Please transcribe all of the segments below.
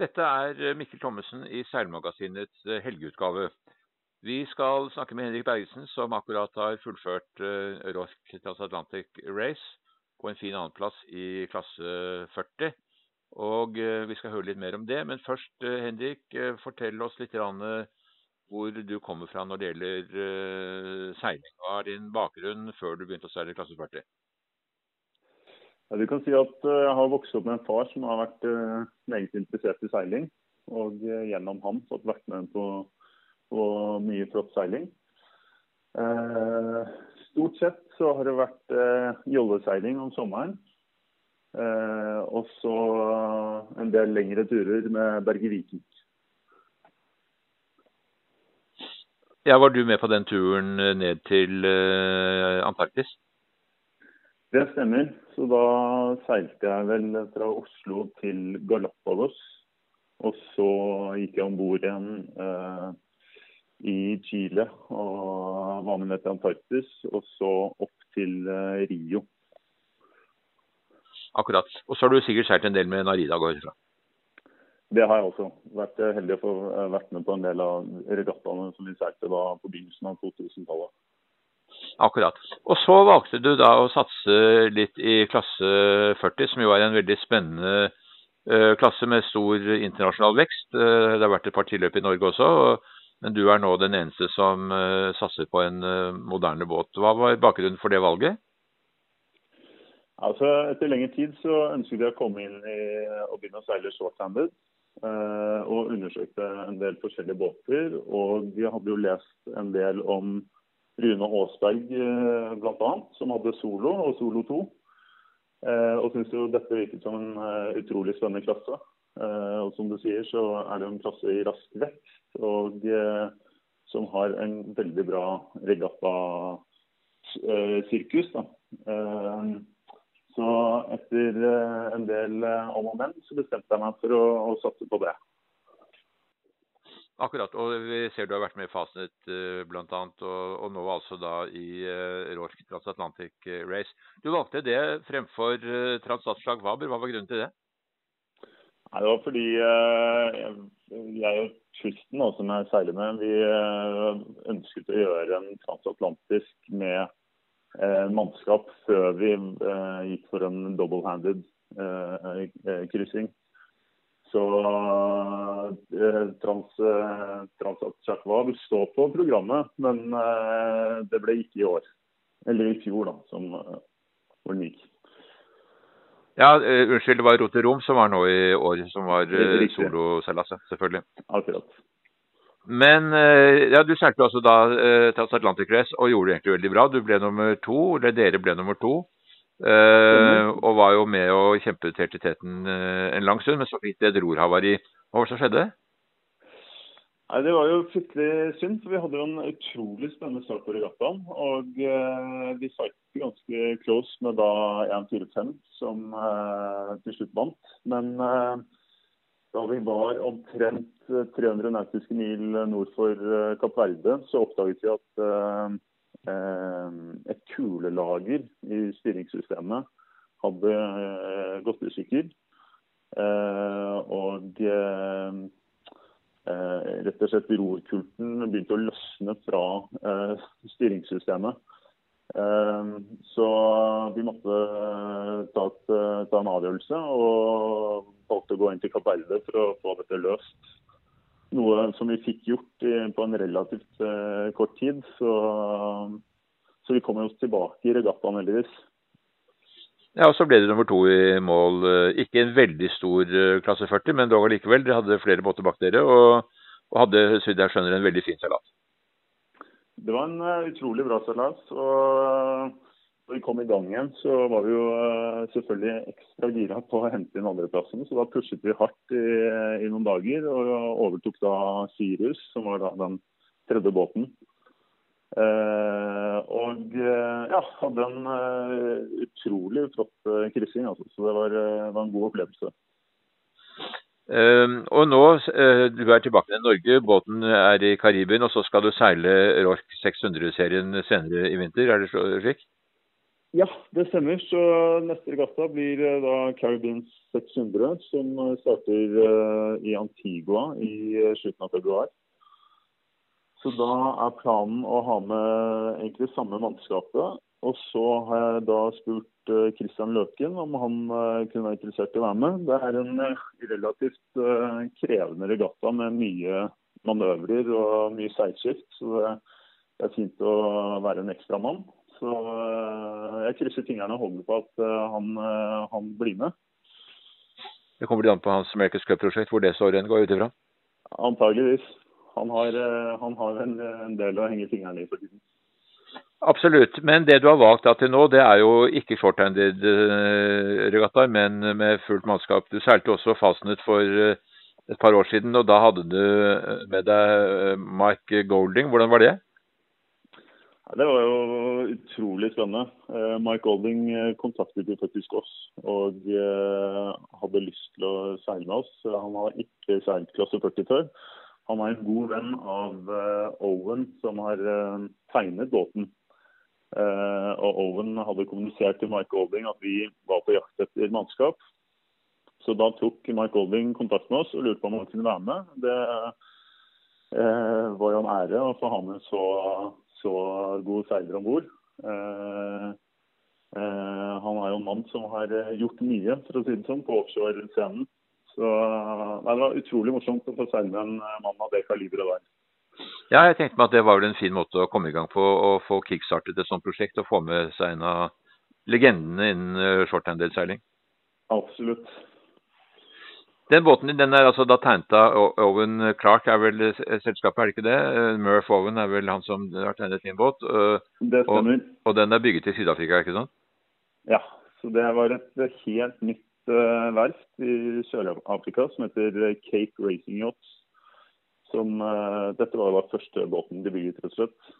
Dette er Mikkel Thommessen i Seilmagasinets eh, helgeutgave. Vi skal snakke med Henrik Bergesen, som akkurat har fullført uh, Transatlantic Race på en fin annenplass i klasse 40. Og Vi skal høre litt mer om det. Men først, Henrik, fortell oss litt hvor du kommer fra når det gjelder seiling. Hva er din bakgrunn før du begynte å seile klasse 40? Ja, du kan si at eh, Jeg har vokst opp med en far som har vært uh, meget interessert i seiling. Og uh, gjennom ham fått vært med på, på mye flott seiling. Eh, stort sett så har det vært jolleseiling om sommeren. og så en del lengre turer med Berge Viking. Ja, Var du med på den turen ned til Antarktis? Det stemmer. Så da seilte jeg vel fra Oslo til Galapagos. Og så gikk jeg om bord igjen eh, i Chile og var med ned til Antarktis. Og så opp til eh, Rio. Akkurat. Og så har du sikkert seilt en del med Narida, går jeg fra. Det har jeg også. Vært eh, heldig å få eh, vært med på en del av regattaene som vi seilte da på begynnelsen av 2000-tallet. Akkurat. Og så valgte du da å satse litt i klasse 40, som jo er en veldig spennende uh, klasse med stor internasjonal vekst. Uh, det har vært et par tilløp i Norge også, men du er nå den eneste som uh, satser på en moderne båt. Hva var bakgrunnen for det valget? Altså, Etter lengre tid så ønsket jeg å komme inn i, og begynne å seile shorthanded. og undersøkte en del forskjellige båter. Og jeg hadde jo lest en del om Rune Aasberg eh, bl.a., som hadde solo og solo 2. Eh, og syns jo dette virket som en eh, utrolig spennende klasse. Og som du sier, så er det en klasse i rask vekst, og som har en veldig bra regatta-sirkus. Så etter en del om og men, så bestemte jeg meg for å, å satse på det. Akkurat. Og vi ser du har vært med i Fastnet uh, bl.a. Og, og nå altså da i uh, Rorsk Transatlantic eh, Race. Du valgte det fremfor uh, Transat Waber. Hva var grunnen til det? Nei, Det var fordi jeg og Tristan, som jeg seiler med, vi ønsket å gjøre en transatlantisk med mannskap før vi gikk for en double-handed kryssing. Så eh, trans, eh, Transat står på programmet, men eh, det ble ikke i år. Eller i fjor, da, som hvor den gikk. Ja, unnskyld, det var Rote Rom som var nå i år, som var uh, soloseilaset, selvfølgelig. Akkurat. Men ja, du seilte altså da uh, Transatlantic Race og gjorde det egentlig veldig bra. Du ble nummer to, eller dere ble nummer to. Uh, og var jo med og kjempet helt til teten uh, en lang stund, men så fikk det et rorhavari. Hva var det som skjedde? Nei, Det var jo fryktelig synd, for vi hadde jo en utrolig spennende start på regattaen. Og uh, vi fikk ganske close med da 1.45, som til slutt vant. Men da vi var omtrent 300 nautiske mil nord for Kapp Verde, så oppdaget vi at et kulelager i styringssystemet hadde eh, gått i stykker. Eh, og rett og slett rorkulten begynte å løsne fra styringssystemet. Så vi måtte ta, et, ta, en avgjørelse og valgte å gå inn til kapellet for å få dette løst noe som vi fikk gjort på en relativt uh, kort tid. Så, så, vi kommer oss tilbake i regattaen, heldigvis. Ja, og Så ble det nummer to i mål. Eh, ikke en veldig stor uh, klasse 40, men dog allikevel. Dere hadde flere båter bak dere og, og hadde så jeg skjønner, en veldig fin seilas. Det var en utrolig bra seilas. og da vi kom i gang igjen, så var vi jo uh, selvfølgelig ekstra gira på å hente inn andreplassen. Så da pushet vi hardt i, i, noen dager og overtok da Sirius, som var da den tredje båten. Eh, og uh, ja, hadde en utrolig flott kryssing, altså. Så det var, var, en god opplevelse. Uh, og nå, uh, Du er tilbake til Norge, båten er i Karibien, og så skal du seile Rork 600-serien senere i vinter, er det slik? Ja, det stemmer. Så neste regatta blir da Caribbean 600, som starter i Antigua i slutten av februar. Så da er planen å ha med egentlig samme mannskapet. Og så har jeg da spurt Christian Løken om han kunne være interessert i å være med. Det er en relativt krevende regatta med mye manøvrer og mye seilskift. Så det er fint å være en ekstra mann. Så jeg krysser fingrene og håper på at han, han blir med. Det kommer litt an på hans America's Cup-prosjekt, hvor det står igjen, går jeg ut ifra? Antageligvis. Han har, han har en, en, del å henge fingrene i for tiden. Absolutt. Men det du har valgt til nå, det er jo ikke short-handed regattaer, men med fullt mannskap. Du seilte også Fastnet for et par år siden, og da hadde du med deg Mike Golding. Hvordan var det? Det var jo utrolig spennende. Mike Olding kontaktet jo faktisk oss og hadde lyst til å seile med oss. Han har ikke seilt klasse 40 før. Han er en god venn av Owen, som har tegnet båten. Og Owen hadde kommunisert til Mike Olding at vi var på jakt etter mannskap. Så da tok Mike Olding kontakt med oss og lurte på om han kunne være med. Det eh, var jo en ære å få ha med så, så god seiler om bord. Eh, eh, han er jo en mann som har gjort mye, for å si det sånn, på offshore-scenen. Så nei, det var utrolig morsomt å få seile med en mann av det kaliberet der. Ja, jeg tenkte meg at det var vel en fin måte å komme i gang på, å få kickstartet et sånt prosjekt og få med seg en av legendene innen shorthanded-seiling. Absolutt. Den båten din den er altså da tegnet av Owen Clark, er vel selskapet, er det ikke det? Murph Owen er vel han som har tegnet din båt. Det stemmer. Og, og den er bygget i Syd-Afrika, ikke sant? Ja, så det var et helt nytt uh, verft i Sør-Afrika som heter Cape Racing Yachts. Som, uh, dette var da første båten de bygget, rett og slett.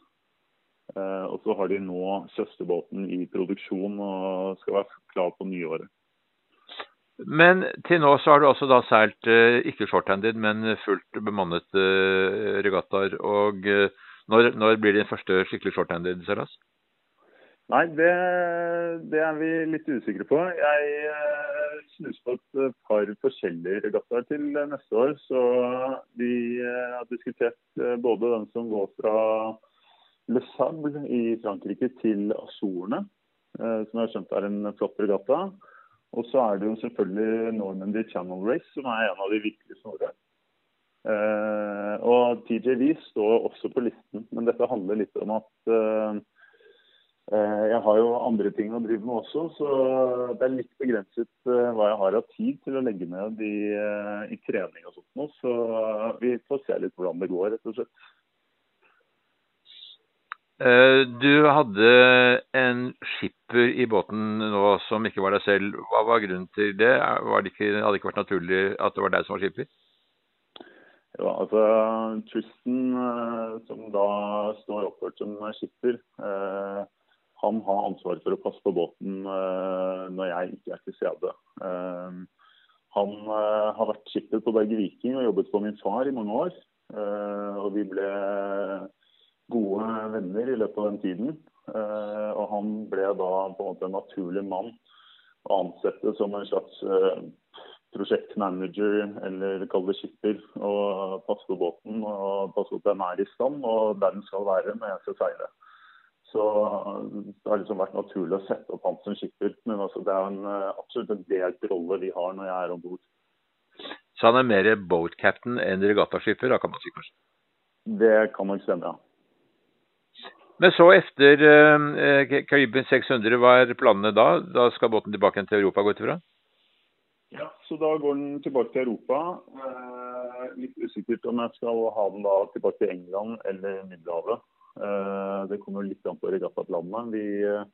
Uh, og så har de nå søsterbåten i produksjon og skal være klar på nyåret. Men til nå så har du også da seilt uh, ikke shorthanded, men fullt bemannet uh, regattaer. Og uh, når, når, blir din første skikkelig shorthanded seilas? Nei, det, det, er vi litt usikre på. Jeg uh, snus på et par forskjellige regattaer til neste år. Så vi har diskutert både den som går fra Le Sable i Frankrike til Azorene, som jeg har skjønt er en flott regatta. Og så er det jo selvfølgelig Normandy Channel Race, som er en av de virkelig store. Eh, og TJV står også på listen, men dette handler litt om at eh, eh, jeg har jo andre ting å drive med også, så det er litt begrenset eh, hva jeg har av tid til å legge ned i, eh, i trening og sånt noe. Så vi får se litt hvordan det går, rett og slett. Eh, du hadde en skipper i båten nå som ikke var deg selv. Hva var grunnen til det? det ikke, hadde det ikke vært naturlig at det var deg som var skipper? Ja, altså Tristan, eh, som da står oppført som skipper, eh, han har ansvaret for å passe på båten når jeg ikke er til stede. Han har vært skipper på Berge Viking og jobbet for min far i mange år. Og vi ble gode venner i løpet av den tiden. Eh, og han ble da på en måte en naturlig mann å ansette som en slags eh, prosjektmanager eller kall det skipper. Og passe på båten og passe på at den er i stand og der den skal være når jeg skal seile. Så det har liksom vært naturlig å sette opp han som skipper. Men altså, det er en, eh, absolutt en delt rolle vi har når jeg er om bord. Så han er mer boat captain enn regattaskipper, da kan man si kanskje? Det kan nok stemme, ja. Men så etter eh, Caribbean 600, hva er planene da? Da skal båten tilbake til Europa, gå ut ifra? Ja, så da går den tilbake til Europa. Eh, litt usikkert om jeg skal ha den da tilbake til England eller Middelhavet. Eh, det kommer litt an på regattaplanet. Vi eh,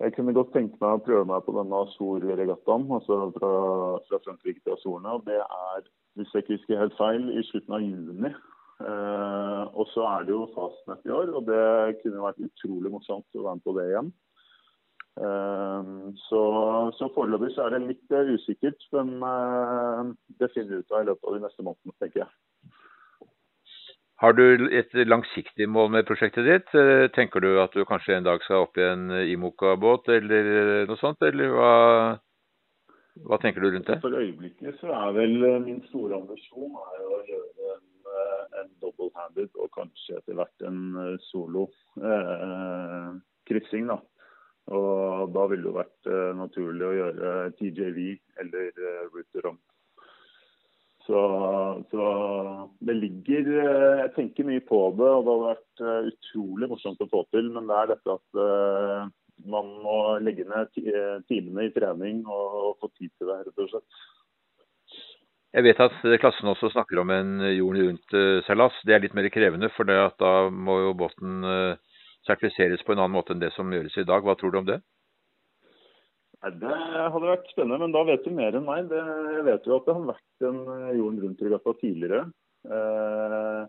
jeg kunne godt tenke meg å prøve meg på denne Azor-regattaen, altså fra, fra Frankrike til Azorene. Det er, hvis jeg ikke husker helt feil, i slutten av juni. Uh, og så er det jo Fastnet i år, og det kunne vært utrolig morsomt å være med på det igjen. Uh, så, så foreløpig så er det litt uh, usikkert, men det finner vi ut av i løpet av de neste månedene, tenker jeg. Har du et langsiktig mål med prosjektet ditt? Eh, tenker du at du kanskje en dag skal opp i en Imoka-båt eller noe sånt, eller hva, hva, tenker du rundt det? For øyeblikket så er vel min store ambisjon er å gjøre en, double-handed og kanskje etter hvert en solo eh, kryssing. da. Og da ville det vært eh, naturlig å gjøre TJV eller eh, Router om. Så, så, det ligger eh, Jeg tenker mye på det, og det har vært eh, utrolig morsomt å få til. Men det er dette at eh, man må legge ned timene i trening og, og, få tid til det, rett og slett. Jeg vet at klassen også snakker om en jorden rundt-seilas. Det er litt mer krevende, for da må jo båten sertifiseres på en annen måte enn det som gjøres i dag. Hva tror du om det? Det hadde vært spennende, men da vet du mer enn meg. Jeg vet jo at det har vært en eh, jorden rundt-regatta tidligere. Eh,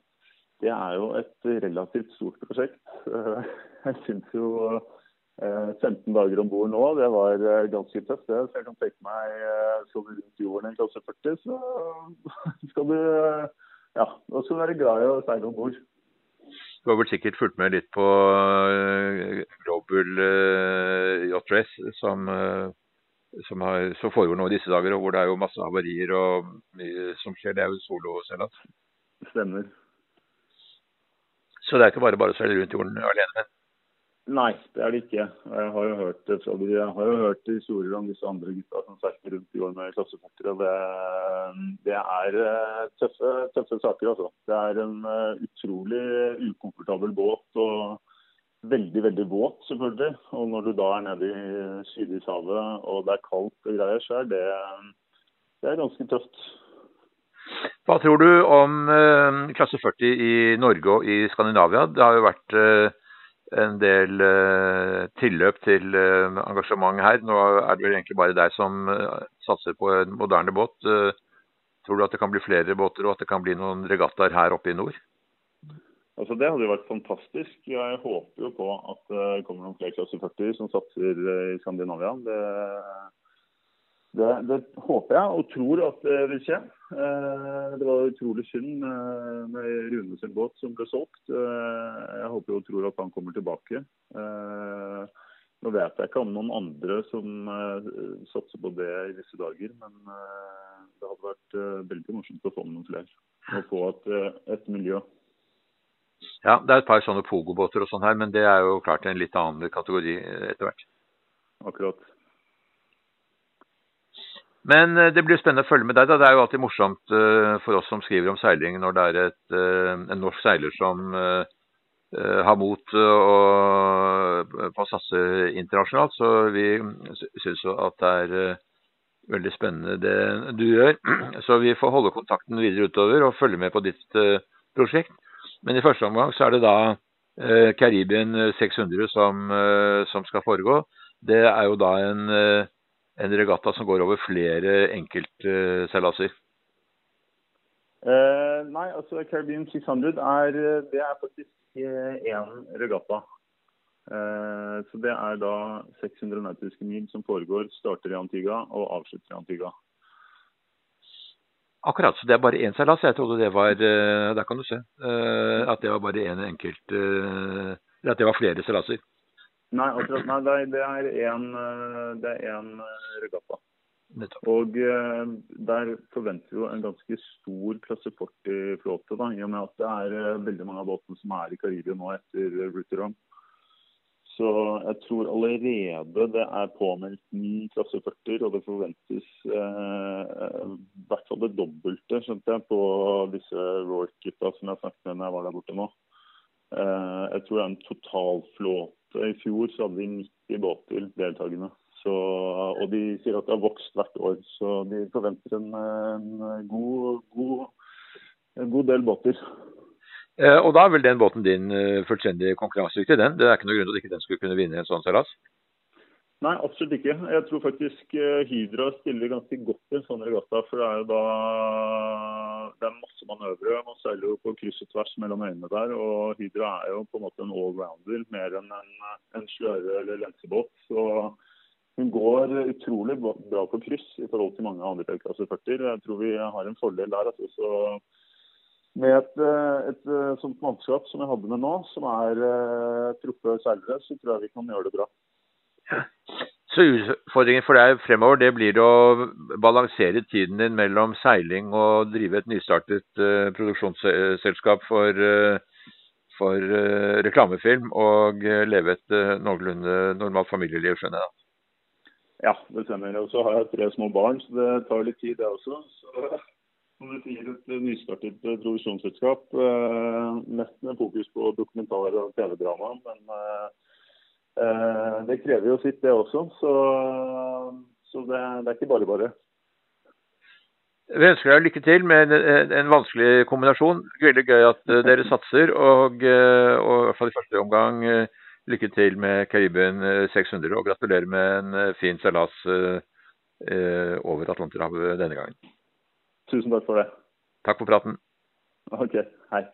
det er jo et relativt stort prosjekt. Eh, jeg syns jo 15 dager om bord nå, det var ganske tøft. det. Så jeg kan tenke meg sånn rundt jorden en klasse 40, så skal du ja, da skal du være glad i å seile om bord. Du har vel sikkert fulgt med litt på Global Yacht Race, som, som, har, som, foregår nå i disse dager, og hvor det er jo masse havarier og mye som skjer. Det er jo soloseilas. Stemmer. Så det er ikke bare bare å seile rundt jorden alene? Nei, det er det ikke. Jeg har jo hørt, jeg har jo hørt historier om disse andre gutta som seiler rundt i år med klassefortere. Det, det er eh, tøffe, tøffe, saker, altså. Det er en eh, utrolig ukomfortabel båt. og Veldig, veldig våt, selvfølgelig. Og når du da er nede i Sydishavet og det er kaldt og greier, så er det, det er ganske tøft. Hva tror du om eh, klasse 40 i Norge og i Skandinavia? Det har jo vært en del uh, tilløp til uh, engasjement her. Nå er det vel egentlig bare deg som uh, satser på en moderne båt. tror du at det kan bli flere båter, og at det kan bli noen regattaer her oppe i nord? Altså Det hadde jo vært fantastisk. Jeg håper jo på at det kommer noen flere klasse 40 som satser i Skandinavia. Det det, det, håper jeg og tror at det vil skje. Eh, det var utrolig synd med Rune sin båt som ble solgt. Eh, jeg håper og tror at han kommer tilbake. Eh, nå vet jeg ikke om noen andre som satser på det i disse dager, men det hadde vært veldig morsomt å få med noen flere. Og få et, et miljø. Ja, det er et par sånne Pogo-båter og sånn her, men det er jo klart en litt annen kategori etter hvert. Akkurat. Men eh, det blir spennende å følge med deg. da. Det er jo alltid morsomt uh, for oss som skriver om seiling, når det er et, uh, en norsk seiler som har mot på å satse internasjonalt. Så vi syns jo at det er veldig spennende det du gjør. Så vi får holde kontakten videre utover og følge med på ditt prosjekt. Men i første omgang så er det da Caribbean 600 som, som skal foregå. Det er jo da en en regatta som går over flere enkeltseilaser? Uh, nei, altså Caribbean 600 er, det er faktisk én uh, regatta. Uh, så Det er da 600 nautiske mil som foregår, starter i Antigua og avslutter i Antigua. Akkurat, så det er bare én seilas. Jeg trodde det var eh, Der kan du se. At det var bare én en enkelt Eller at det var flere seilaser. Nei, akkurat, nei det er én eh, regatta. Og eh, der forventer vi jo en ganske stor klasse 40-flåte, i og med at det er eh, veldig mange av båtene som er i Karibia nå etter Routeron. Så jeg tror allerede det er påmeldt ni klasse 40, og det forventes eh, i hvert fall det dobbelte skjønte jeg, på disse Rorke-gutta som jeg snakket med når jeg var der borte nå. Eh, jeg tror det er en totalflåte i fjor så hadde vi 90 båter deltakende. Så, og de sier at det har vokst hvert år, så de forventer en, en, god, god, en god, del båter. Eh, og da er vel den båten din uh, fullstendig konkurransedyktig? den? Det er ikke noe grunn til at ikke den skulle kunne vinne en sånn seilas? Nei, absolutt ikke. Jeg tror faktisk uh, Hydra stiller ganske godt i en sånn regatta. For det er jo da det er masse manøvre. Man seiler jo på kryss og tvers mellom øynene der. Og Hydra er jo på en måte en allrounder mer enn en, en sløre- eller lensebåt. Så hun går utrolig bra på kryss i forhold til mange andre klasse 40. Jeg tror vi har en fordel der. Altså. Så med et, et, sånt mannskap som jeg hadde med nå, som er uh, proffe seilere, så tror jeg vi kan gjøre det bra. Så utfordringen for deg fremover det blir å balansere tiden din mellom seiling og drive et nystartet uh, produksjonsselskap for, uh, for uh, reklamefilm, og leve et noenlunde normalt familieliv, skjønner jeg? Ja, det stemmer. Og så har jeg tre små barn, så det tar litt tid, det også. Så som du sier, et nystartet produksjonsselskap. Mest med fokus på dokumentarer og TV-drama. men det krever jo sitt, det også. Så, så det, det, er ikke bare bare. Vi ønsker deg lykke til med en, en vanskelig kombinasjon. Veldig gøy at uh, dere satser. Og, uh, og, i hvert fall i første omgang lykke til med Caribbean 600. Og gratulerer med en fin seilas over Atlanterhavet denne gangen. Tusen takk for det. Takk for praten. Ok, hei.